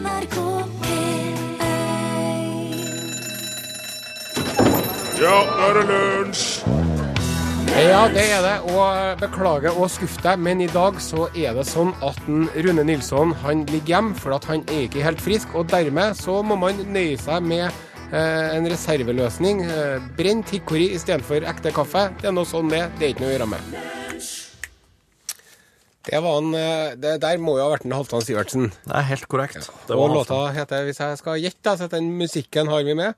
NRK P1 Ja, nå er det lunsj! Ja, det er det. Og beklager å skuffe deg, men i dag så er det sånn at den Rune Nilsson han ligger hjemme for at han er ikke helt frisk. Og dermed så må man nøye seg med eh, en reserveløsning. Eh, brent hickory istedenfor ekte kaffe. Det er noe sånn det. Det er ikke noe å gjøre med. Det var en eh, Det der må jo ha vært en Halvdan Sivertsen. Det er helt korrekt. Det Og låta heter, hvis jeg skal gjette, så den musikken har vi med.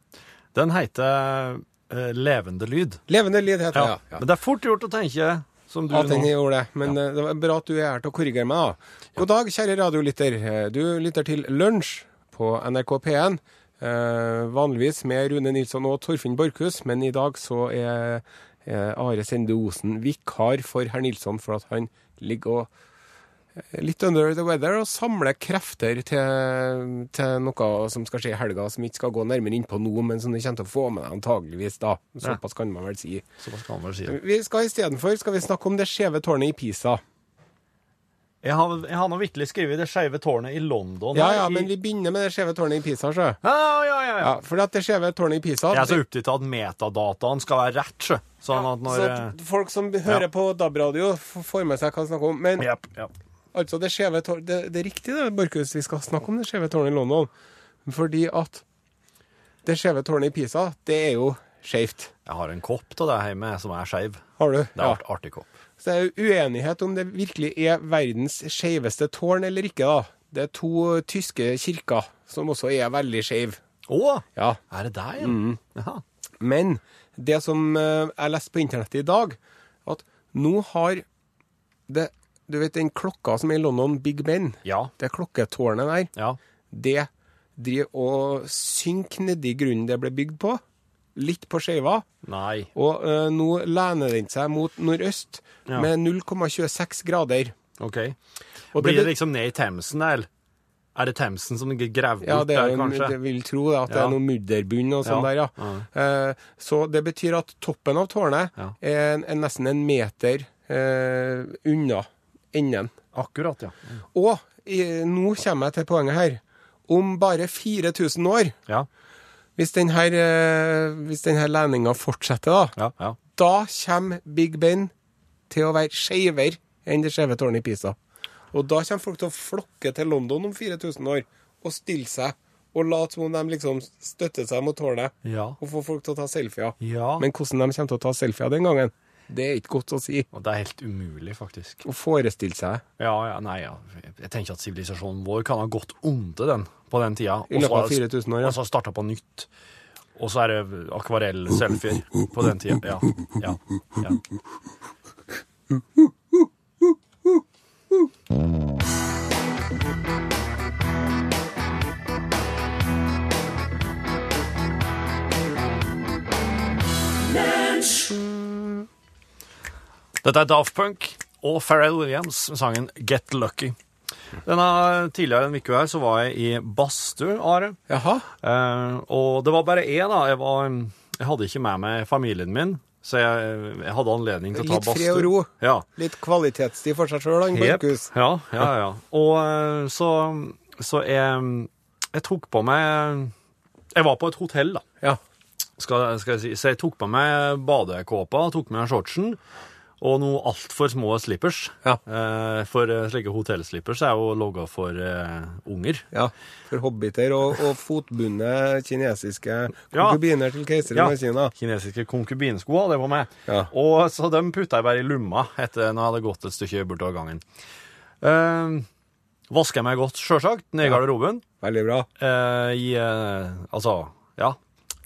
Den heter uh, Levende lyd. Levende lyd heter Ja. det, ja. Men det er fort gjort å tenke, som du At den gjorde det. Men ja. det var bra at du er her til å korrigere meg. da. God dag, kjære radiolytter. Eh, Du lytter til Lunsj på NRK P1. Uh, vanligvis med Rune Nilsson og Torfinn Borchhus, men i dag så er, er Are Sende Osen vikar for herr Nilsson for at han ligger og er litt under the weather og samler krefter til, til noe som skal skje i helga, som ikke skal gå nærmere inn på nå, men som du kommer til å få med deg antageligvis da. Såpass kan man vel si. Såpass kan man vel si. Vi skal istedenfor snakke om det skjeve tårnet i Pisa. Jeg har, jeg har nå virkelig skrevet Det skeive tårnet i London. Ja, ja, i- men vi begynner med det skjeve tårnet i Pisa, sjø. Ja, ja, ja. ja. Ja, for at det skjeve tårnet i Pisa Jeg er så opptatt av at metadataen skal være rett, sjø. Sånn at når Så eh, at folk som hører på DAB-radio, får med seg hva vi snakker om. Men yep, yep. altså, det skjeve tårnet det, det er riktig, det, Borchhus, vi skal snakke om det skjeve tårnet i London. Fordi at det skjeve tårnet i Pisa, det er jo skjevt. Jeg har en kopp av det hjemme som er skeiv. Har du? Det er art, artig kopp. Så det er jo uenighet om det virkelig er verdens skjeveste tårn eller ikke, da. Det er to tyske kirker som også er veldig skeive. Å! Ja. Er det deg? Mm. Ja. Men det som eh, jeg leste på internettet i dag, at nå har det Du vet den klokka som er i London, Big Ben, Ja. det klokketårnet der, Ja. det driver og synker nedi grunnen det ble bygd på. Litt på skeiva. Og uh, nå lener den seg mot nordøst Ja. med 0,26 grader. OK. Og Blir det- det liksom ned i Themsen, eller? Er det Themsen som ligger gravd Ja, bort det er der, kanskje? det vil tro det, at det er noe mudderbunn og sånn Ja, der, ja. Uh, så det betyr at toppen av tårnet Ja. er, er nesten en meter uh, unna enden. Akkurat, ja. Og nå kommer jeg til poenget her. Om bare 4000 år, Ja, hvis denne, eh, hvis denne leninga fortsetter, da, ja. ja. da kommer Big Ben til å være skeivere enn det skjeve tårnet i Pisa. Og da kommer folk til å flokke til London om 4000 år og stille seg og late som om de liksom støtter seg mot tårnet Ja. og får folk til å ta selfier. Ja. Men hvordan de kommer til å ta selfier den gangen, det er ikke godt å si. Og det er helt umulig, faktisk. Å forestille seg Ja, ja, nei, ja. Jeg tenker at sivilisasjonen vår kan ha gått onde den på den tida. I løpet av Og så- 4000 år, ja. Og så starta på nytt. Og så er det akvarell-selfier på den tida. Ja, ja, ja. Dette er Daft Punk og Pharrell Williams med sangen Get Lucky. Denne Tidligere en uke her så var jeg i badstue, Are. Jaha? Eh, og det var bare én, da. Jeg, var, jeg hadde ikke med meg familien min, så jeg, jeg hadde anledning til å ta Litt fred og ro. Ja. Litt kvalitetstid for seg sjøl, Jep. Ja, ja, ja. Og eh, så, så jeg, jeg tok på meg Jeg var på et hotell, da. Ja. Skal, skal jeg si. Så jeg tok på meg badekåpa, tok med shortsen og noe altfor små slippers. Ja. Eh, for eh, slike hotellslippers er jo logga for eh, unger. ja. For hobbiter og, og fotbundne kinesiske Ja. konkubiner til keiseren Ja. i Kina. Kinesiske konkubinsko hadde jeg på meg. Ja. Og så dem putta jeg bare i lomma etter når jeg hadde gått et stykke bortover gangen. Eh, Vasker jeg meg godt, sjølsagt, ned i Ja. garderoben. Veldig bra. Eh, I Altså, ja.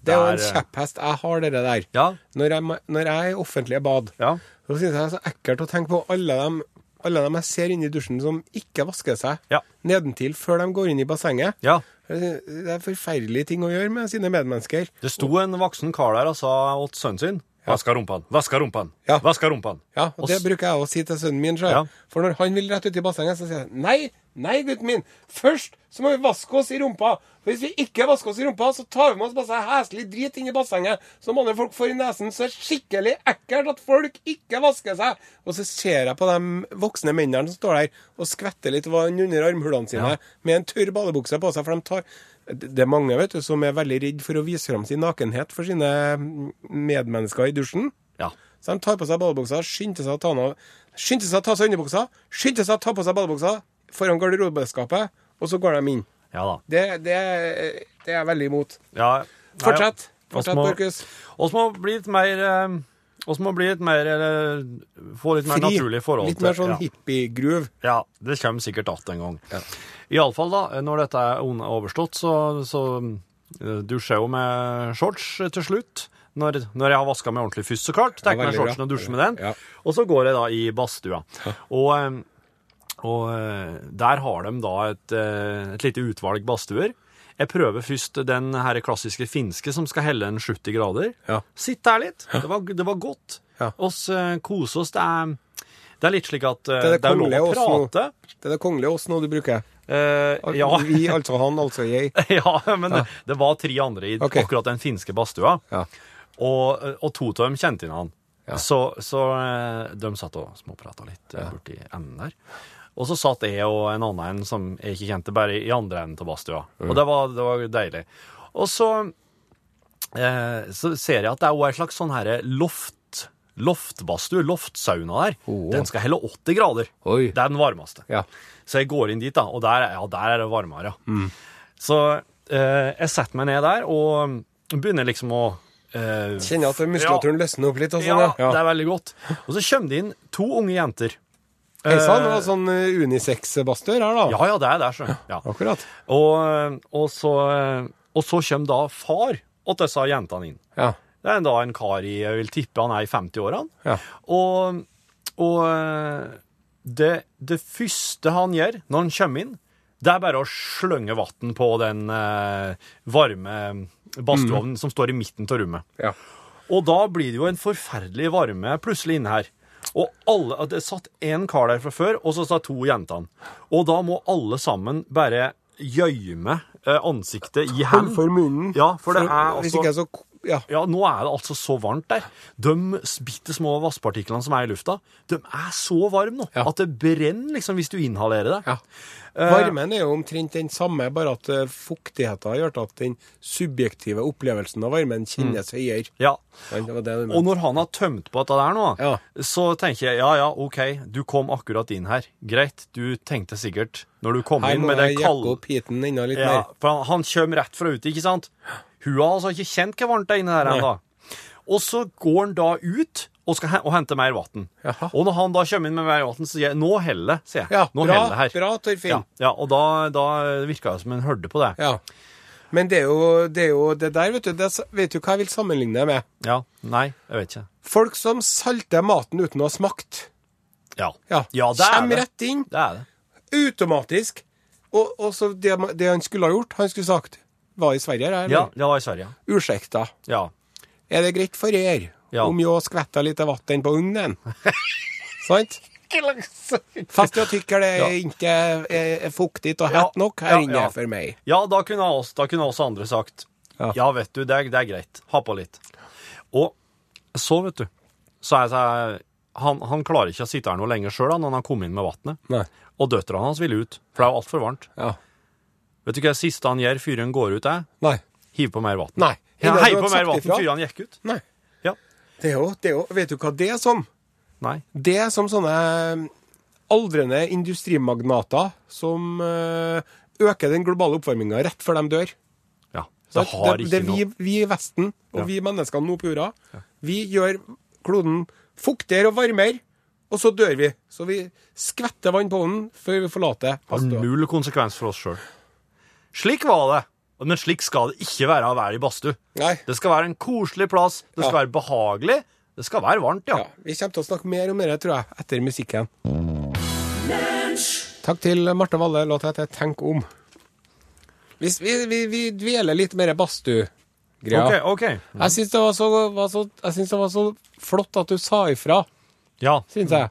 Det er jo en kjepphest jeg har, det der. Ja. Når jeg, når jeg er i offentlige bad, Ja. Så syns jeg det er så ekkelt å tenke på alle dem, alle dem jeg ser inne i dusjen som ikke vasker seg Ja. nedentil før de går inn i bassenget. ja. Det er forferdelige ting å gjøre med sine medmennesker. Det sto en voksen kar der og sa åt sønnen sin Vaska rumpan, vaska rumpan, Ja. vaska rumpan. Ja, og det bruker jeg å si til sønnen min. Ja. For når han vil rett ut i bassenget, så sier jeg nei, Nei, gutten min. Først så må vi vaske oss i rumpa. For hvis vi ikke vasker oss i rumpa, så tar vi med oss masse heslig drit inn i bassenget som andre folk får i nesen. Så er det skikkelig ekkelt at folk ikke vasker seg. Og så ser jeg på de voksne mennene som står der og skvetter litt vann under armhulene sine med en tørr badebukse på seg. For de tar Det er mange vet du, som er veldig redd for å vise fram sin nakenhet for sine medmennesker i dusjen. Ja. Så de tar på seg badebuksa, skynder seg å ta av Skynder seg å ta seg underbuksa, skynder seg å ta på seg badebuksa foran garderobeskapet, og så går de inn. Ja da. Det, det, det er jeg veldig imot. Ja. Nei, Fortsett, Fortsett, Borchhus. Vi må bli litt mer eh, må bli litt mer eller, Få litt mer Fri. naturlig forhold til Litt mer sånn ja. hippie-groove. Ja, det kommer sikkert att en gang. Iallfall, da, når dette er overstått, så, så eh, dusjer jeg jo med shorts til slutt. Når, når jeg har vaska meg ordentlig først, så klart. Tar meg shortsen og dusjer med den. Ja. Og så går jeg da i badstua. Og, eh, og eh, der har de da et, et lite utvalg badstuer. Jeg prøver først den her klassiske finske som skal helle en 70 grader. Ja. Sitt der litt. Det var, det var godt. Ja. Oss kose oss. Det er, det er litt slik at Det er det det er lov å prate. Det er det kongelige oss nå du bruker. Eh, ja. Vi, altså han, altså jeg. ja, men Det, det var tre andre i okay. akkurat den finske badstua, Ja. og, og to av dem kjente inn han. Ja. Så, så eh, de satt og småprata litt ja. borti enden der. Og så satt jeg og en annen en som jeg ikke kjente, bare i andre enden av badstua. Og det var, det var deilig. Og så, eh, så ser jeg at det er jo en slags sånn herre loft loftbadstue, loftsauna der. oh. Den skal helle 80 grader. Oi. Det er den varmeste. Ja. Så jeg går inn dit, da, og der, er- ja, der er det varmere. Mm. Så eh, jeg setter meg ned der og begynner liksom å eh, Kjenner at muskulaturen løsner opp litt. Og ja, sånn, ja. det er veldig godt. Og så kommer det inn to unge jenter. Hei sann, Eh, det var sånn uh, unisex-badstue her, da. Ja, ja, det er der, så. Ja. Akkurat. Og, og, så, og så kommer da far og disse jentene inn. Ja. Det er da en kar i Jeg vil tippe han er i 50-årene. Ja. Og, og eh, det, det første han gjør når han kommer inn, det er bare å slønge vann på den eh, varme badstueovnen som står i midten av rommet. Ja. Og da blir det jo en forferdelig varme plutselig inne her. Og alle, Det satt én kar der fra før, og så satt to jentene. Og da må alle sammen bare gjøyme eh, ansiktet i hendene. for munnen. Ja, for det er Hvis altså ikke så Ja. ja, nå er det altså så varmt der. De bitte små vasspartiklene som er i lufta, de er så varme nå Ja. at det brenner liksom hvis du inhalerer det. ja. Varmen er jo omtrent den samme, bare at fuktigheten har gjort at den subjektive opplevelsen av varmen kjennes høyere. Ja. Og når han har tømt på dette der nå, Ja. så tenker jeg ja, ja, OK, du kom akkurat inn her. Greit, du tenkte sikkert når du kom Her inn må Her må jeg jekke opp heaten enda litt ja, mer. For han, han kommer rett fra ute, ikke sant? Hun har altså ikke kjent hvor varmt det er inni der ennå. Og så går han da ut og skal og hente mer vann. Og når han da kommer inn med mer vann, sier jeg 'nå heller', sier jeg. Ja, nå bra, heller her. bra Torfinn. Ja, ja, og da, da virka det som en hørte på det. Ja. Men det er, jo, det er jo det der, vet du. Det, vet du hva jeg vil sammenligne det med? Ja, Nei, jeg vet ikke. Folk som salter maten uten å ha smakt. Ja, Ja, ja det er det. rett inn, Det er det. automatisk. Og, og så det, det han skulle ha gjort, han skulle sagt Var i Sverige, eller? Ja, det var i Sverige. Ursäkta. Ja. Er det greit for er Ja. om jeg skvetter litt vann på ugnen? Sant? Fast jeg tykker det Ja. ikke er, er fuktig og hett nok her inne for meg. Ja, da kunne oss, da kunne oss andre sagt Ja. vet du, det er, det er greit. Ha på litt. Og så, vet du, så er jeg han, han klarer ikke å sitte her noe lenger sjøl når han har kommet inn med vannet. Og døtrene hans vil ut, for det er jo altfor varmt. Ja. Vet du hva det siste han gjør før han går ut, er? Nei. Hiv på mer vann. Nei. Ja, Hei, Hei du har på mer vann før han gikk ut. Nei. Ja. Det er jo, det er jo Vet du hva det er som? Nei. Det er som sånne aldrende industrimagnater som eh, øker den globale oppvarminga rett før de dør. Ja. Det har ikke det er vi, vi i Vesten og Ja. vi menneskene nå på jorda, vi gjør kloden fuktigere og varmere, og så dør vi. Så vi skvetter vann på den før vi forlater har null konsekvens for oss sjøl. Slik var det. Men slik skal det ikke være å være i badstue. Det skal være en koselig plass, det skal Ja. være behagelig, det skal være varmt, ja. Ja, vi kommer til å snakke mer om det, tror jeg, etter musikken. Takk til Marte Valle. Låta heter 'Tenk om'. Hvis vi, vi, vi dveler litt mer badstue-greia. OK, OK. Jeg syns det, det var så flott at du sa ifra, Ja. syns jeg.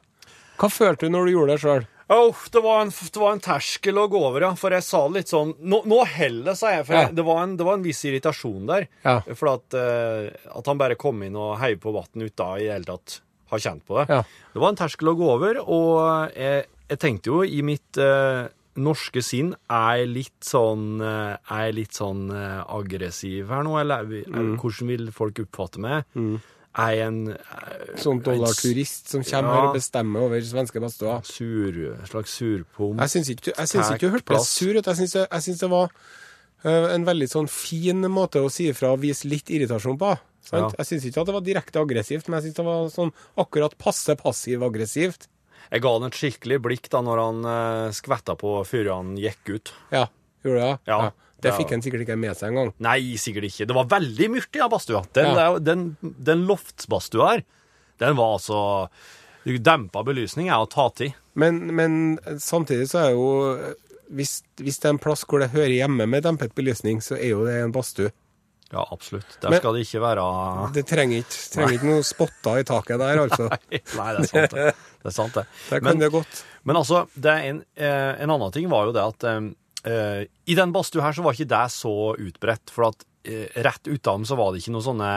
Hva følte du når du gjorde det sjøl? Åh, det, var en, det var en terskel å gå over, ja. For jeg sa litt sånn Nå, nå heller, sa jeg. For Ja. jeg, det, var en, det var en viss irritasjon der. Ja. For at, uh, at han bare kom inn og heiv på vann uten da i det hele tatt har kjent på det. Ja. Det var en terskel å gå over, og jeg, jeg tenkte jo i mitt uh, norske sinn Er litt sånn, eh, er litt sånn eh, aggressiv her nå, eller er Mm. hvordan vil folk oppfatte meg? Er jeg en eh, Sånn dollarturist som kommer Ja. her og bestemmer over svenske badstua? sur, slags surpom? Jeg syns ikke, ikke du hørtes Plass. sur ut. Jeg syns det, jeg syns det var uh, en veldig sånn fin måte å si ifra og vise litt irritasjon på. Sant? Ja. Jeg syns ikke at det var direkte aggressivt, men jeg syns det var sånn akkurat passe passiv-aggressivt. Jeg ga han et skikkelig blikk da når han uh, skvetta på før han gikk ut. Ja, gjorde du det? Ja. Det fikk han sikkert ikke med seg engang. Nei, sikkert ikke. Det var veldig mørkt i den badstua. Den, Ja. den, den loftsbadstua her, den var altså Dempa belysning er å ta til. Men, men samtidig så er jo hvis, hvis det er en plass hvor det hører hjemme med dempet belysning, så er jo det en badstue. Ja, absolutt. Der Men- skal det ikke være Det trenger ikke, trenger ikke noe spotter i taket der, altså. Nei, det er sant, det. Det er sant, det. Der kan Men, det godt. men altså, det en, eh, en annen ting var jo det at eh, i den badstua her så var ikke det så utbredt. For at eh, rett utenom så var det ikke noen sånne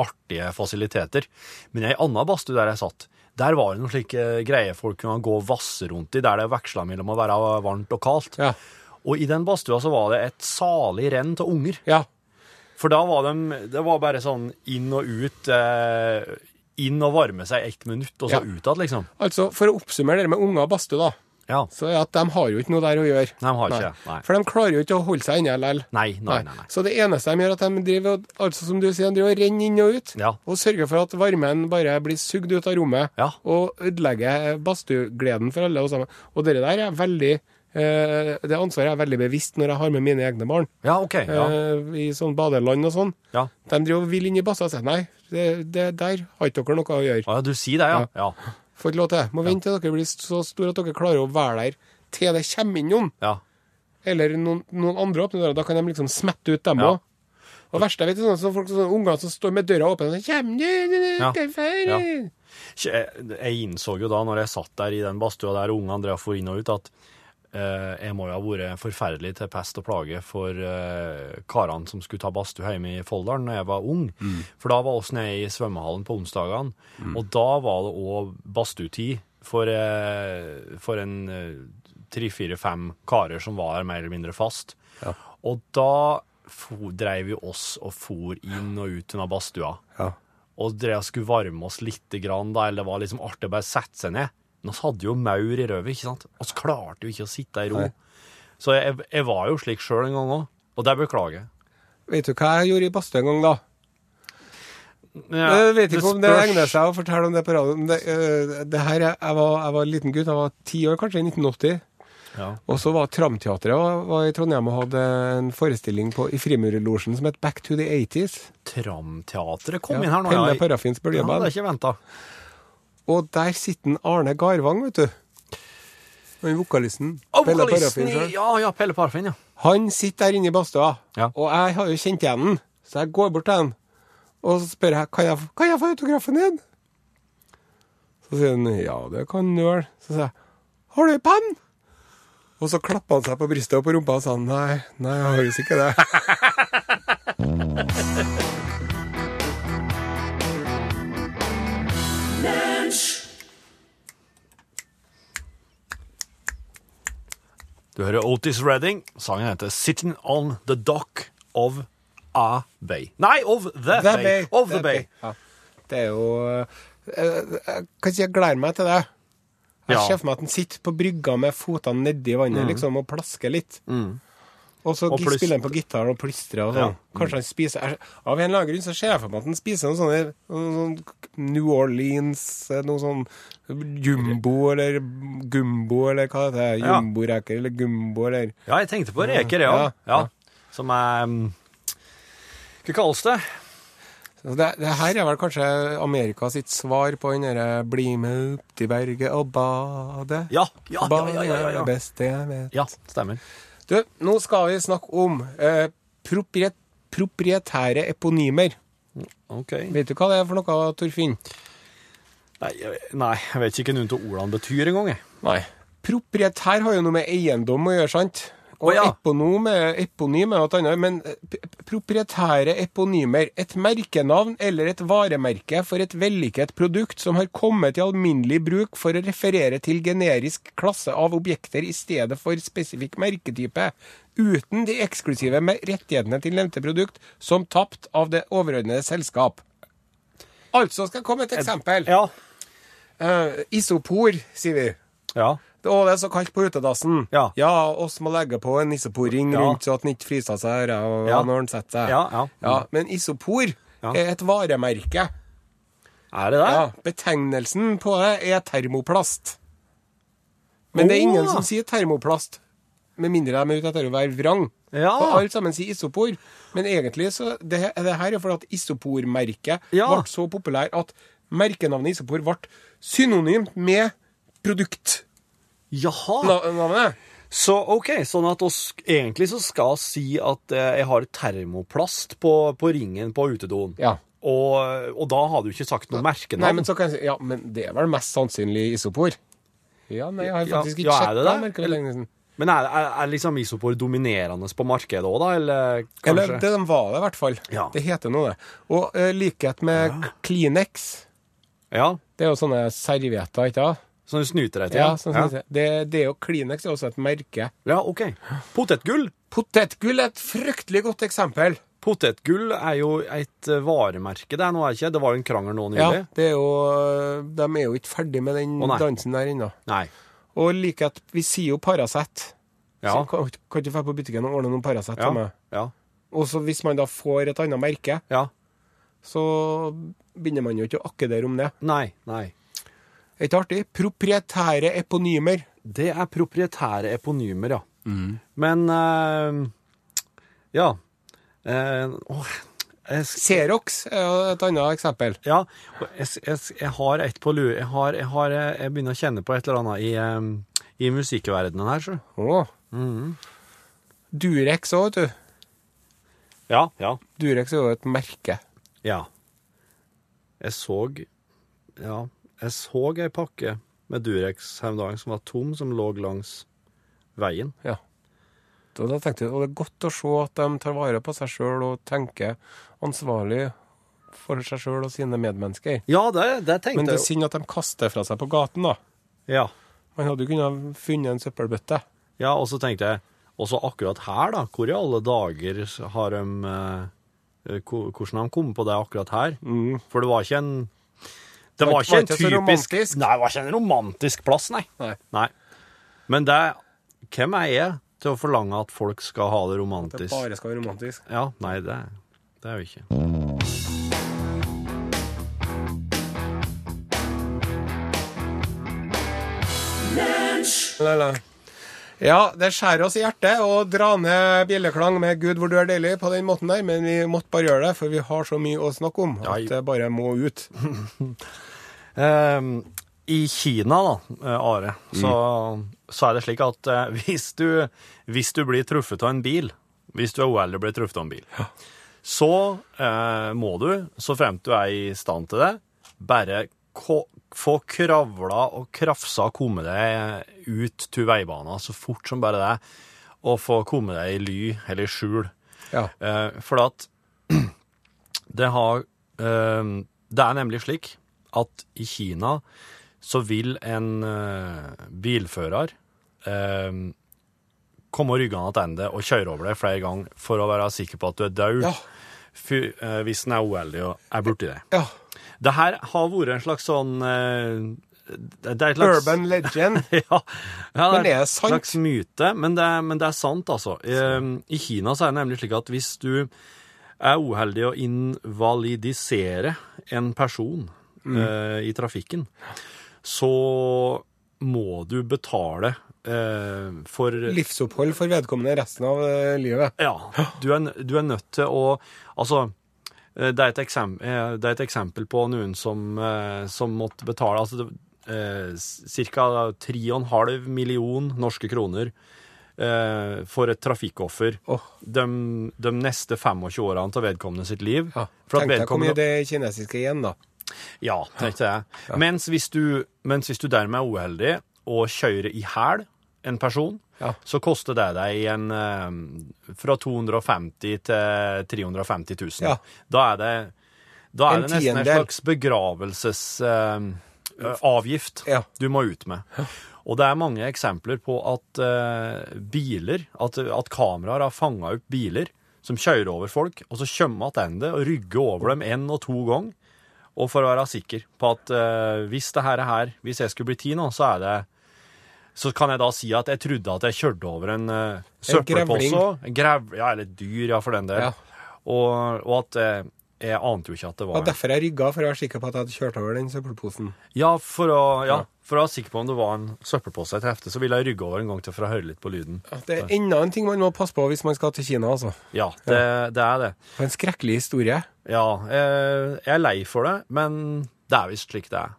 artige fasiliteter. Men i ei anna badstue der jeg satt, der var det noen slike greier folk kunne gå og vasse rundt i, der det veksla mellom å være varmt og kaldt. Ja. Og i den badstua så var det et salig renn av unger. ja. For da var de Det var bare sånn inn og ut. Eh, inn og varme seg ett minutt, og så Ja. ut igjen, liksom. Altså, for å oppsummere det med unger og badstue, da, Ja. så at de har jo ikke noe der å gjøre. Nei, de har ikke. Nei. For de klarer jo ikke å holde seg inne likevel. Nei, nei, nei. nei. Så det eneste de gjør, at de driver, altså som du sier, de driver renner inn og ut, Ja. og sørger for at varmen bare blir sugd ut av rommet, Ja. og ødelegger badstuegleden for alle og sammen. Og det der er veldig, eh, det ansvaret er jeg veldig bevisst når jeg har med mine egne barn, Ja, OK. Ja. eh, i sånn badeland og sånn. ja. De driver og vil inn i badstua og sier nei, det, det der har ikke dere noe å gjøre. Ja, du sier det, ja? Ja. Får ikke lov til. Må vente til dere blir så store at dere klarer å være der til det kommer inn noen. ja. Eller noen, noen andre åpner døra. Da kan de liksom smette ut dem Ja. Og det verste jeg vet, er sånne, folk, sånne unger som står med døra åpen og du? Ja. Ja. Jeg, innså jo da, når jeg satt der i den badstua der ungene drev for inn og ut, at jeg må jo ha vært forferdelig til pest og plage for eh, karene som skulle ta badstue hjemme i Folldalen da jeg var ung. For da var oss nede i svømmehallen på onsdagene, og da var det òg badstuetid for, eh, for en eh, tre-fire-fem karer som var mer eller mindre fast. Ja. Og da fo- dreiv vi oss og for inn og ut av badstua Ja. og drev og skulle varme oss litt, grann, da, eller det var liksom artig å bare sette seg ned. Men vi hadde jo maur i røvet, ikke sant? Vi klarte jo ikke å sitte i ro. Nei. Så jeg, jeg var jo slik sjøl en gang òg, og det beklager jeg. Vet du hva jeg gjorde i badstua en gang, da? Ja, jeg vet ikke om det egner seg å fortelle om det på radioen. Det, øh, det her, er- jeg var, jeg var en liten gutt, jeg var ti år kanskje, i 1980. Ja. Og så var Tramteatret var i Trondheim og hadde en forestilling på, i Frimurlosjen som het Back to the 80s. Tramteatret kom Ja, inn her nå, Pelle Parafins bølgeband. Ja, det er ikke venta. Og der sitter Arne Garvang, vet du. Han vokalisten. Oh, Pelle Parafin. Ja, ja, Pelle Parfin, ja. Han sitter der inne i badstua, Ja. og jeg har jo kjent igjen den. Så jeg går bort til han, og så spør jeg kan jeg, kan jeg få autografen din. Så sier han ja, det kan du vel. Så sier jeg har du ei penn? Og så klapper han seg på brystet og på rumpa og sa nei, nei, jeg har visst ikke det. Du hører Otis Redding. Sangen heter 'Sitting on the Dock of a Bay'. Nei, of the, The Bay. Of the, Bay. Ja. Det er jo eh, Jeg kan si jeg gleder meg til det. Jeg Ja. ser for meg at han sitter på brygga med fotene nedi vannet liksom, og plasker litt. Og så Mm. Og spiller han på gitar og plystrer og sånn. Ja. Kanskje han spiser jeg- Av en eller annen grunn så ser jeg for meg at han spiser noe sånne sånn New Orleans, eh, noe sånn jumbo eller gumbo eller hva det heter. Ja. Jumboreker eller gumbo eller Ja, jeg tenkte på reker, ja. Ja, ja. ja. Som er um, Hva kalles det? Det, det her er vel kanskje Amerika sitt svar på den derre 'bli med opp til berget og bade'. Ja, ja, ja, ja, ja, ja. det beste jeg vet. Ja, stemmer. Du, nå skal vi snakke om eh, propriet, proprietære eponymer. Ok. Vet du hva det er for noe, Torfinn? Nei, nei, jeg vet ikke noen av ordene betyr engang. Nei. Proprietær har jo noe med eiendom å gjøre, sant? Og ja. eponym, er- eponym er noe annet. Men eh, proprietære eponymer, et merkenavn eller et varemerke for et vellykket produkt som har kommet i alminnelig bruk for å referere til generisk klasse av objekter i stedet for spesifikk merketype, uten de eksklusive med rettighetene til nevnte produkt som tapt av det overordnede selskap. Altså skal jeg komme med et eksempel. Ja. Uh, isopor, sier vi. Ja. Å, det er så kaldt på utedassen. Ja. oss må legge på en isoporring Ja. rundt så at den ikke fryser seg her og, Ja. når den setter seg. Ja, ja. Men isopor Ja. er et varemerke. Er det det? Ja, Betegnelsen på det er termoplast. Men det er ingen som sier termoplast, med mindre de er ute etter å være vrang. Ja. Og alle sammen sier isopor. Men egentlig så det, det her er fordi at isopormerket Ja. ble så populær at merkenavnet isopor ble synonymt med produktnavnet. Jaha. Så OK, sånn at oss egentlig så skal si at eh, jeg har termoplast på, på ringen på utedoen. Ja. Og, og da har du ikke sagt noe merkenavn. Nei, men så kan jeg si Ja, men det er vel mest sannsynlig isopor? Ja, nei, jeg har faktisk ikke ja, sjekka ja, siden. Men er, er, er liksom isopor dominerende på markedet òg, da? Eller kanskje? Eller det de var det, i hvert fall. Ja. Det heter nå det. Og uh, likhet med Kleenex. Ja. Det er jo sånne servietter, ikke sant? Sånn du snuter deg til? Ja, sånn som det, det, det jo Kleenex er også et merke. ja, OK. Potetgull. Potetgull er et fryktelig godt eksempel. Potetgull er jo et eh, varemerke, det er nå, er ikke? Det var jo en krangel nå Ja, det er jo, De er jo ikke ferdig med den Å, nei. dansen der ennå. Nei. Og at Vi sier jo Paracet. Ja. Så Kan, kan ikke dra på butikken og ordne noen Paracet Ja. til meg? Ja. Og så hvis man da får et annet merke, ja. så begynner man jo ikke å akkedere om det. Nei. Nei. Er ikke artig? Proprietære eponymer. Det er proprietære eponymer, ja. Men uh, Ja. Uh, oh, jeg, sk- Xerox er jo et annet eksempel. ja, jeg, jeg, jeg har et på lue. Jeg, har, jeg, eh, jeg begynner å kjenne på et eller annet i, um, i musikkverdenen her, sjø. Oh. Mm. Durex òg, vet du. Ja, ja. Durex er jo et merke. Ja. Jeg så Ja, jeg så ei pakke med Durex her om dagen som var tom, som lå langs veien. Ja. Da, da tenkte jeg, og det er godt å se at de tar vare på seg sjøl og tenker ansvarlig for seg sjøl og sine medmennesker. Ja, det, det tenkte Men det er synd at de kaster fra seg på gaten, da. Ja. Man hadde jo kunnet funnet en søppelbøtte. ja, og så tenkte jeg også akkurat her, da. Hvor i alle dager har de eh, Hvordan har de kommet på det akkurat her? For det var ikke en Det var ikke- en var ikke så typisk romantisk. Nei, det var ikke en romantisk plass, nei. Nei. nei. Men det Hvem er jeg til å forlange at folk skal ha det romantisk? At Det bare skal være romantisk. Ja, nei, det, det er jo ikke. La, la. Ja, det skjærer oss i hjertet å dra ned bjelleklang med 'Gud, hvor du er deilig' på den måten der, men vi måtte bare gjøre det, for vi har så mye å snakke om at det bare må ut. Ehm, I Kina, da, eh, Are, så, så er det slik at eh, hvis, du, hvis du blir truffet av en bil, hvis du er uheldig og blir truffet av en bil, så eh, må du, så fremt du er i stand til det, bare få kravla og krafsa og komme deg ut til veibanen så fort som bare det, og få komme deg i ly eller i skjul. Ja. Eh, for at det har eh, Det er nemlig slik at i Kina så vil en eh, bilfører eh, komme ryggende tilbake og kjøre over deg flere ganger for å være sikker på at du er død Ja. eh, hvis en er uheldig og er borti deg. ja. Det her har vært en slags sånn eh, det er et slags, Urban legend. ja, ja, Men det er er det sant? en slags myte, men det, er- men det er sant, altså. I, I Kina så er det nemlig slik at hvis du er uheldig å invalidisere en person Mm. eh, i trafikken, så må du betale eh, for Livsopphold for vedkommende resten av eh, livet. ja, du er, du er nødt til å Altså, eh, det er et, eksem, eh, det er et eksempel på noen som, som måtte betale altså, eh, ca. 3,5 million norske kroner for et trafikkoffer oh. de, de neste 25 årene til vedkommende sitt liv. Ja. Tenk deg hvor mye det kinesiske igjen, da. Ja, tenkte jeg. Mens, hvis du, mens hvis du dermed er uheldig og kjører i hæl en person, Ja. så koster det deg en eh, fra 250 til 350 000. Ja. Da er det, da er En det nesten en slags begravelsesavgift Ja. du må ut med. Og det er mange eksempler på at uh, biler, at, at kameraer har fanga opp biler som kjører over folk, og så kommer tilbake og rygger over dem én og to ganger. Og for å være sikker på at uh, hvis det her er her, hvis jeg skulle bli ti nå, så er det så kan jeg da si at jeg trodde at jeg kjørte over en uh, søppelpose. grevling. En grev, ja, eller et dyr, ja, for den del. Ja. Og, og at eh, jeg ante jo ikke at det var en derfor jeg rygga, for å være sikker på at jeg hadde kjørt over den søppelposen. Ja, for å, ja, Ja. for å være sikker på om det var en søppelpose jeg trefte, så ville jeg rygge over en gang til for å høre litt på lyden. Ja, Det er enda en ting man må passe på hvis man skal til Kina, altså. Ja, det, det er det. For en skrekkelig historie. Ja, jeg, jeg er lei for det, men det er visst slik det er.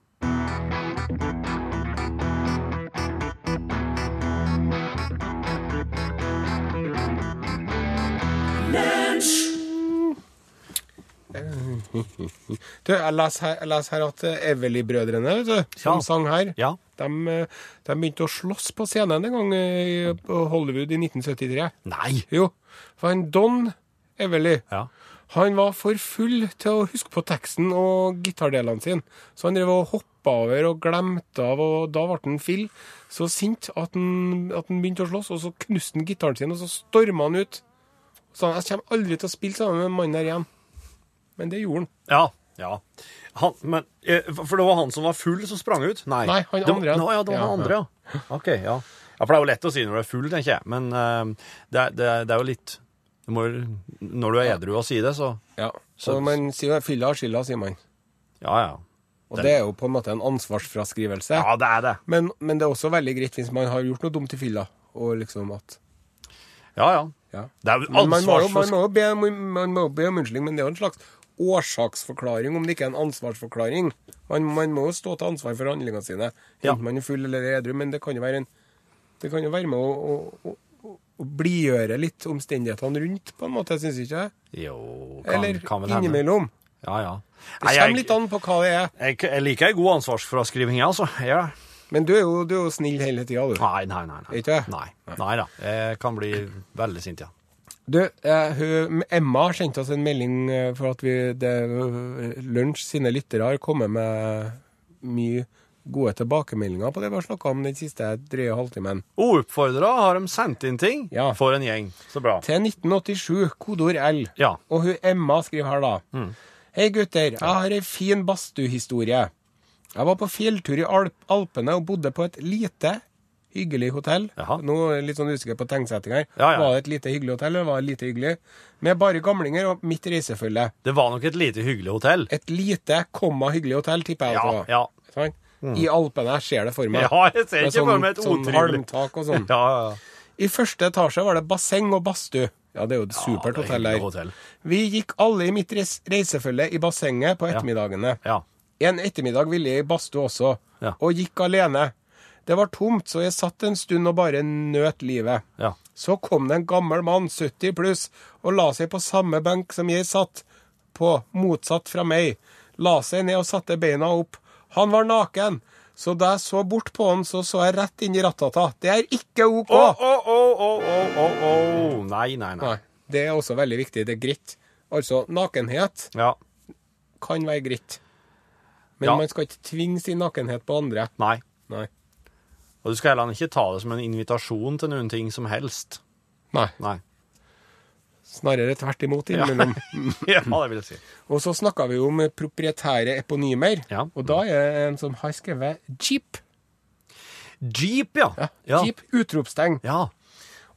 Du, jeg leser her, her at eh, Everly-brødrene, som Ja. sang her, Ja. de, eh, de begynte å slåss på scenen en gang eh, i- på Hollywood i 1973. Nei! Jo, for han Don Evely Ja. han var for full til å huske på teksten og gitardelene sine. Så han drev og hoppa over og glemte av, og da ble han Phil så sint at han, at han begynte å slåss, og så knuste han gitaren sin, og så storma han ut. Så han, jeg kommer aldri til å spille sammen med mannen der igjen. Men det gjorde han. Ja. ja. Han, men, eh, for det var han som var full som sprang ut? Nei, Nei, han det, andre. Nå, ja, det var han andre, ja. Ok, ja. ja. For det er jo lett å si når du er full, tenker jeg. Men uh, det, det, det er jo litt du må, Når du er edru og sier det, så Ja. Så- man sier fylla har skylda, sier man. Ja, ja. Og Det- er jo på en måte en ansvarsfraskrivelse. Ja, det er det. Men, men det er også veldig greit hvis man har gjort noe dumt i fylla, og liksom at Ja, ja. Ja. Det er jo Men man man man må jo be om unnskyldning, men det er jo en slags årsaksforklaring, om det ikke er en ansvarsforklaring. Man, man må jo stå til ansvar for handlingene sine, Ja. enten man er full eller edru, men det kan jo være, en, det kan jo være med å, å, å, å, blidgjøre litt omstendighetene rundt, på en måte, syns ikke jeg? Jo, kan, Eller kan vel innimellom. Ja, ja. Det kommer litt an på hva det er. jeg, jeg liker ei god ansvarsfraskriving, jeg, altså. Ja. Men du er jo, du er jo snill hele tida, du. Nei, nei, nei. nei. Ikke? Nei. nei da. Jeg kan bli veldig sint, ja. Du, eh, hun, Emma har sendt oss en melding eh, for at vi, det, Lunsj sine lyttere har kommet med mye gode tilbakemeldinger på det vi har snakka om den siste drøye halvtimen. Oppfordra har de sendt inn ting. Ja. For en gjeng. Så bra. Til 1987, kodeord L. Ja. Og hun Emma skriver her da. Hei gutter, jeg har ei fin badstuehistorie. Jeg var på fjelltur i Alp Alpene og bodde på et lite hyggelig hotell. Jaha. Nå er jeg litt sånn usikker på tegnsetting her. Ja, ja. Var det et lite hyggelig hotell, eller var det lite hyggelig? Med bare gamlinger og mitt reisefølge. Det var nok et lite hyggelig hotell. Et lite, komma hyggelig hotell, tipper jeg. Ja, at det ja. Sånn? I Alpene, jeg ser det for meg. Ja, jeg ser ikke ikke for meg et sånn halmtak og sånn. Ja, ja, ja. I første etasje var det basseng og badstue. Ja, det er jo et supert er hotell der. hotell. Vi gikk alle i mitt reisefølge i bassenget på ettermiddagene. Ja. En ettermiddag ville jeg i badstue også, Ja. og gikk alene. Det var tomt, så jeg satt en stund og bare nøt livet. Ja. Så kom det en gammel mann, 70 pluss, og la seg på samme benk som jeg satt på, motsatt fra meg. La seg ned og satte beina opp. Han var naken, så da jeg så bort på han, så så jeg rett inn i rattata. Det er ikke OK! Å, å, å, å, å, å, å. Nei, nei, nei. Nei, det er også veldig viktig. Det er greit. Altså, nakenhet Ja. kan være greit. Men Ja. man skal ikke tvinge sin nakenhet på andre. Nei. Nei. Og du skal heller ikke ta det som en invitasjon til noen ting som helst. Nei. Nei. Snarere tvert imot innimellom. Ja, det vil jeg si. Og så snakka vi om proprietære eponymer. Ja. Og da er det en som har skrevet Jeep. Jeep, ja. Ja, Ja. Jeep, utropstegn. Ja.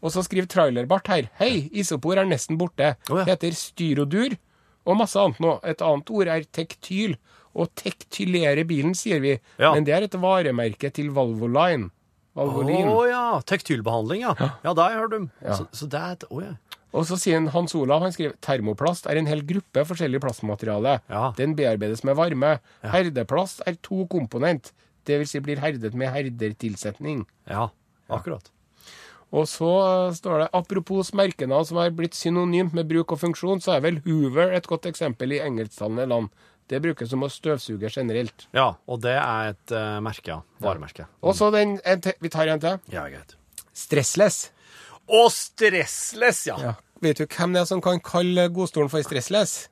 Og så skriver Trailerbart her. Hei, isopor er nesten borte. Oh, ja. Heter styrodur og masse annet nå. Et annet ord er tektyl. Og tektylere bilen, sier vi. Ja. Men det er et varemerke til Valvoline. Å oh, ja. Tektylbehandling, ja. Ja, det har jeg hørt om. Ja. Så, så det er et Å ja. Og så sier han Hans Olav han skriver termoplast er en hel gruppe forskjellig plastmateriale. Ja. Den bearbeides med varme. Herdeplast er to komponent. Det vil si blir herdet med herdertilsetning. Ja, akkurat. Og så står det apropos merkenavn som har blitt synonymt med bruk og funksjon, så er vel Hoover et godt eksempel i engelsktalende land. Det brukes som å støvsuge generelt. Ja, og det er et uh, merke, ja. Varemerke. Og så den Vi tar en til. Ja, greit. Stressless. Og stressless, ja. Ja. Vet du hvem det er som kan kalle godstolen for stressless?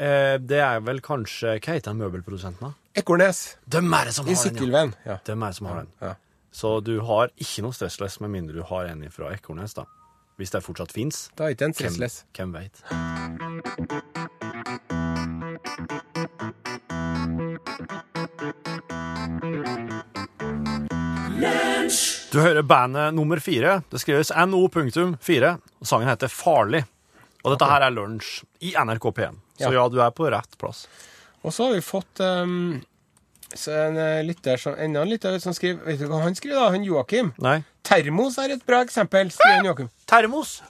Eh, det er vel kanskje Hva heter møbelprodusenten, da? Ekornes. Dem er det som har den, ja. Sykkylven. Ja. Dem er det som har den. Ja. Så du har ikke noe stressless med mindre du har en fra Ekornes, da. Hvis det fortsatt fins. Da er ikke en stressless. Hvem veit? Du hører bandet nummer fire. Det skrives NO.4. og Sangen heter Farlig. Og dette her er lunsj i NRK P1. Så Ja. du er på rett plass. Og så har vi fått um, så en eh, lytter som, enda en lytter som skriver Vet du hva han skriver, da? Han Joakim. Nei. Termos er et bra eksempel, skriver han Joakim. Termos.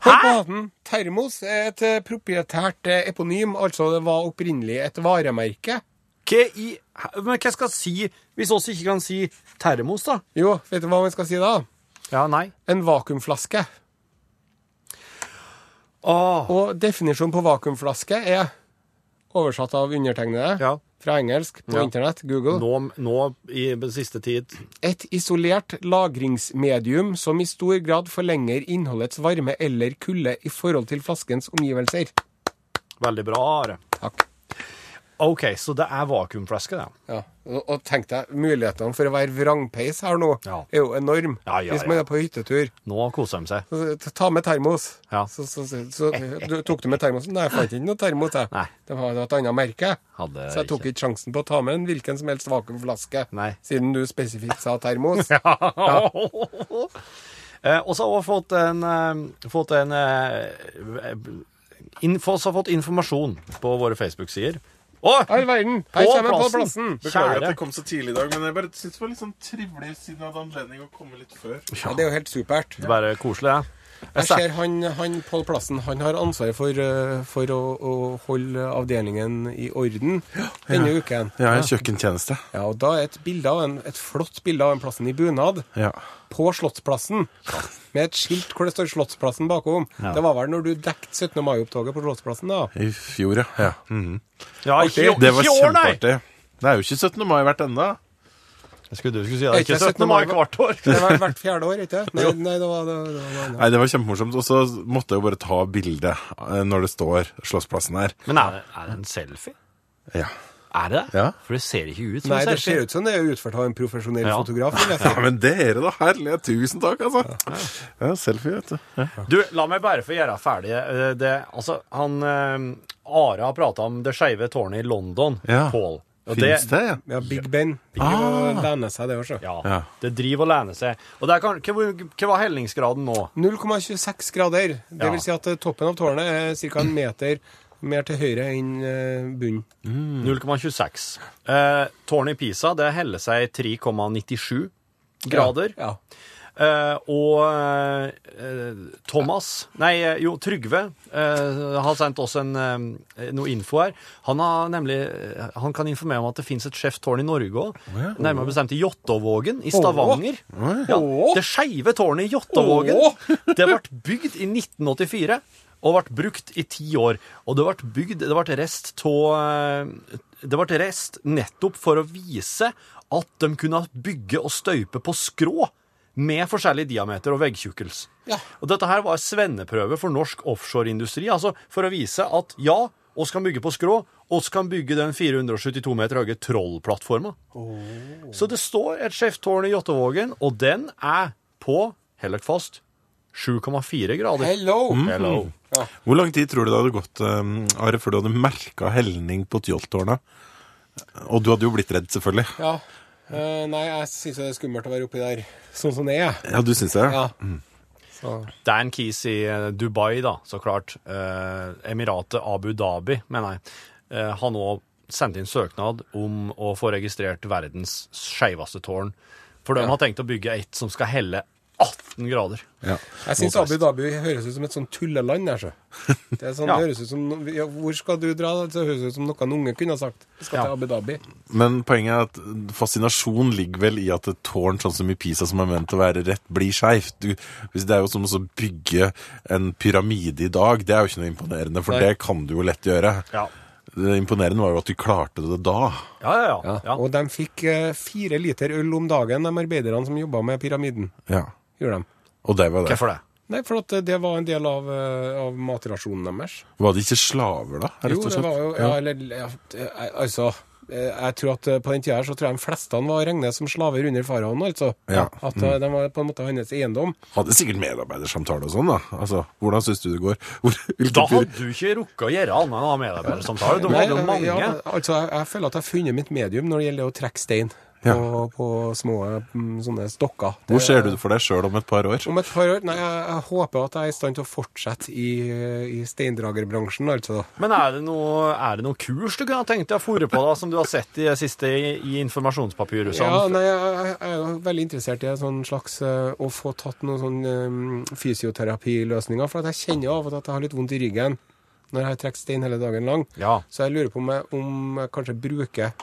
Hatten. Termos er et proprietært eh, eponym, altså det var opprinnelig et varemerke. Hva i Men hva skal jeg si hvis oss ikke kan si termos, da? Jo, vet du hva vi skal si da? Ja, nei. En vakuumflaske. Oh. Og definisjonen på vakuumflaske er oversatt av undertegnede Ja. fra engelsk på Ja. internett, Google. Nå, nå i den siste tid Et isolert lagringsmedium som i stor grad forlenger innholdets varme eller kulde i forhold til flaskens omgivelser. Veldig bra, Are. Takk. OK, så det er vakuumflaske, det. Ja. Og, og tenk deg, mulighetene for å være vrangpeis her nå Ja. er jo enorm. Ja, ja, Hvis man er på hyttetur. Nå koser de seg. Så, ta med termos. Ja. Så, så, så, du, tok du med termosen? Nei, jeg fant ikke noe termos. Jeg. Nei. Det var et annet merke. Hadde Så jeg tok ikke sjansen på å ta med en hvilken som helst vakuumflaske. Nei. Siden du spesifikt sa termos. Eh, og så har vi fått en, eh, fått en eh, info, har fått informasjon på våre Facebook-sider. All verden! Her På kommer jeg på plassen. Beklager Kjære. at jeg kom så tidlig i dag, men jeg bare synes det var litt sånn trivelig siden jeg hadde anledning å komme litt før. Ja, det er jo helt supert. Det er bare koselig, det. Jeg ser han, han Pål Plassen han har ansvaret for, eh, for å, å holde avdelingen i orden denne uken. Ja, en kjøkkentjeneste. Ja, og Da er et, bilde av en, et flott bilde av en plassen i bunad Ja. på Slottsplassen. Med et skilt hvor det står Slottsplassen bakom. Det var vel når du dekket 17. mai-opptoget på Slottsplassen, da? I fjor, ja. ja. -hmm. Ja, ikke, Det var i kjempeartig. Det er jo ikke 17. mai hvert enda. Jeg skulle, du skulle si Er det. ikke Ikke 17. mai hvert år. Det var hvert fjerde år, ikke Nei, nei det var det, var- det var Nei, det var kjempemorsomt. Og så måtte jeg jo bare ta bilde eh, når det står Slåssplassen her. Men er det, er det en selfie? Ja. Er det det? Ja. For det ser ikke ut som Nei, en det ser ut som det er utført av en profesjonell Ja. fotograf. Vil jeg ja, men dere, da. Herlighet. Tusen takk, altså. Ja, selfie, vet du. Ja. Du, la meg bare få gjøre ferdig eh, det. Altså, han eh, Are har prata om det skeive tårnet i London, Ja. Paul. Og Fins det? Ja. Ja, Big Ben. Big Ah. lener seg, det også. Ja, Ja. det driver og lener seg. Og der kan, hva, hva var hellingsgraden nå? 0,26 grader. Det Ja. vil si at eh, toppen av tårnet er ca. en meter mer til høyre enn bunnen. Mm. 0,26. Eh, tårnet i Pisa det heller seg 3,97 grader. Ja. Eh, og eh, Thomas Nei, eh, jo, Trygve eh, har sendt oss en, eh, noe info her. Han, har nemlig, eh, han kan informere om at det fins et skjevt tårn i Norge òg. Nærmere bestemt i Jåttåvågen i Stavanger. Ja, det skeive tårnet i Jåttåvågen. Det ble bygd i 1984 og ble brukt i ti år. Og det ble bygd Det ble rest av Det ble rest nettopp for å vise at de kunne bygge og støype på skrå med forskjellig diameter og veggtjukkelse. Ja. Og dette her var en svenneprøve for norsk offshoreindustri, altså for å vise at ja, oss kan bygge på skrå, oss kan bygge den 472 meter høye Troll-plattforma. Så det står et skjefttårn i Jåttåvågen, og den er på, hold dere fast, 7,4 grader. Hello! Hello. Hvor lang tid tror du det hadde gått, um, Are, før du hadde merka helning på Tjoltårnet? Og du hadde jo blitt redd, selvfølgelig. Ja. Eh, nei, jeg syns det er skummelt å være oppi der sånn som det er. Ja, du syns det? Ja. Mm. Dan Keys i eh, Dubai, da, så klart. Uh, Emiratet Abu Dhabi, mener jeg. Uh, har nå sendt inn søknad om å få registrert verdens skeiveste tårn. For de Ja. har tenkt å bygge et som skal helle 18 grader. Ja. jeg syns Abu Dhabi høres ut som et sånn tulleland. Der, så. Det, er sånn, Ja. det høres ut som, ja, Hvor skal du dra? Det høres ut som noe en unge kunne ha sagt. Jeg skal Ja. til Abu Dhabi. Men poenget er at fascinasjon ligger vel i at et tårn sånn som i Pisa, som er ment å være rett, blir skeivt. Det er jo som å bygge en pyramide i dag. Det er jo ikke noe imponerende, for Nei. det kan du jo lett gjøre. Ja. Det imponerende var jo at de klarte det da. Ja, ja, ja. Ja. ja. Og de fikk eh, fire liter øl om dagen, de arbeiderne som jobba med pyramiden. Ja. Gjorde de. Og det var det. Hvorfor det? Nei, for at det var en del av, eh, av matrasjonen deres. Var det ikke slaver, da? rett Jo, det var jo ja, eller, ja, Altså, eh, jeg tror at eh, på den tida her så tror jeg de fleste var regnet som slaver under faraoen, altså. Ja. At mm. de var på en måte hans eiendom. Hadde sikkert medarbeidersamtale og sånn, da. Altså, hvordan syns du det går? Hvor, Da hadde du ikke rukket å gjøre annet enn å ha medarbeidersamtale. Du hadde jo mange. Ja, altså, jeg, jeg føler at jeg har funnet mitt medium når det gjelder å trekke stein Ja. på, på små mm, sånne stokker. Det- Hvor ser du det for deg sjøl om et par år? Om et par år? Nei, jeg, jeg håper at jeg er i stand til å fortsette i, i steindragerbransjen, altså. Men er det, noe, er det noe kurs du kunne ha tenkt deg å fòre på, da, som du har sett i det siste i, i informasjonspapirene? Ja, nei, jeg, jeg er jo veldig interessert i en sånn slags eh, å få tatt noen sånn um, fysioterapiløsninger, for at jeg kjenner av og til at jeg har litt vondt i ryggen når jeg har trukket stein hele dagen lang. Ja. Så jeg lurer på om jeg, om jeg kanskje bruker,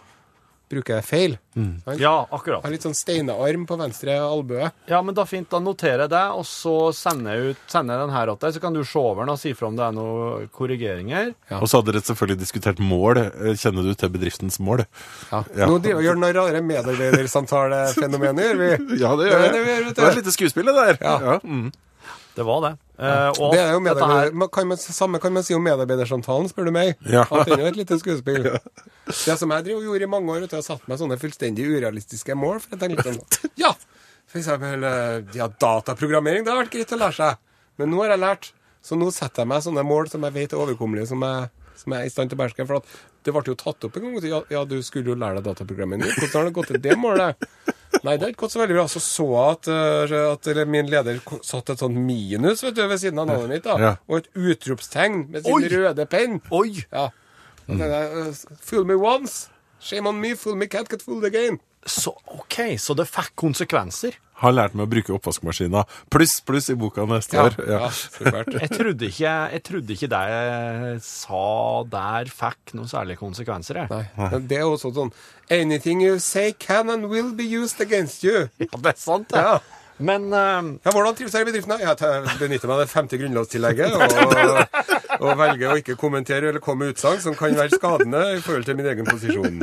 bruker jeg feil. Sant? ja, akkurat. har litt sånn steinarm på venstre albue. Ja, men da fint, da noterer jeg det, og så sender jeg, ut, sender jeg den her til deg, så kan du se over den og si fra om det er noen korrigeringer. Ja. Og så hadde dere selvfølgelig diskutert mål. Eh, Kjenner du til bedriftens mål? Ja. Ja. Nå driver vi og gjør noen rare medarbeidersamtalefenomener, gjør vi. Ja, det gjør jeg. Det vi. Det var et lite skuespill, det der. Ja. mm. Det var det. Eh, og Det er jo her, medarbeider, kan man, samme kan man si om medarbeidersamtalen, spør du meg. Ja. At den er jo et lite skuespill. Det som jeg driver gjorde i mange år, jeg har satt meg sånne fullstendig urealistiske mål. For jeg tenkte sånn, ja, for eksempel eh, ja, dataprogrammering, det har vært greit å lære seg. Men nå har jeg lært, så nå setter jeg meg sånne mål som jeg vet er overkommelige, som jeg, som jeg er i stand til å beherske. For at det ble jo tatt opp en gang. Ja, ja, du skulle jo lære deg dataprogrammering. Hvordan har det gått til det målet? Nei, det har ikke gått så veldig bra. Så så jeg at, eh, at eller min leder satt et sånn minus vet du, ved siden av navnet mitt, da. Ja. Og et utropstegn med sin Oi! røde penn. Oi! Ja. Mm. jeg, eh, Fool me once. Shame on me, fool me can't get fooled again. Så, OK, så det fikk konsekvenser. Har lært meg å bruke oppvaskmaskina. Pluss, pluss i boka neste år. ja. Ja. Jeg trodde ikke, jeg trodde ikke det jeg sa der, fikk noen særlige konsekvenser. Jeg. Nei, men det er også sånn Anything you say can and will be used against you. Ja, det er sant, det. Ja. Men uh, Ja, Hvordan trives jeg i bedriften? Jeg benytter meg av det femte grunnlovstillegget og, og velger å ikke kommentere eller komme med utsagn som kan være skadende i forhold til min egen posisjon.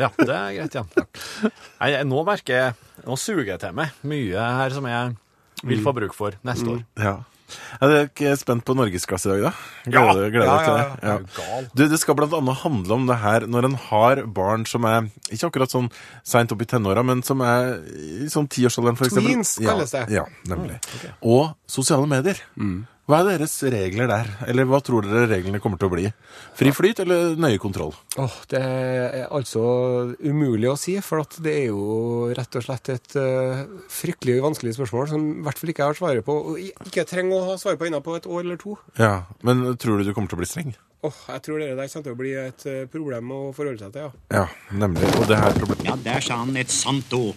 ja, det er greit, ja. Nei, nå merker jeg Nå suger jeg til meg mye her som jeg vil få bruk for neste år. Ja. Er du ikke spent på norgesklasse i dag, da? Gleder, gleder Ja, til ja, det? ja. Du Det skal blant annet handle om det her når en har barn som er ikke akkurat sånn seint opp i tenåra, men som er i sånn tiårsalderen, for eksempel. Tweens kalles det. Ja, ja nemlig. Og sosiale medier. Hva er deres regler der? Eller hva tror dere reglene kommer til å bli? Fri flyt eller nøye kontroll? Åh, Det er altså umulig å si, for at det er jo rett og slett et uh, fryktelig vanskelig spørsmål som i hvert fall ikke jeg har svaret på, og ikke trenger å ha svaret på innenpå et år eller to. Ja, Men tror du du kommer til å bli streng? Åh, Jeg tror det der kommer til å bli et eh, problem å forholde seg til, ja. Ja, nemlig. Og det her problemet Ja, der sa han et sant ord.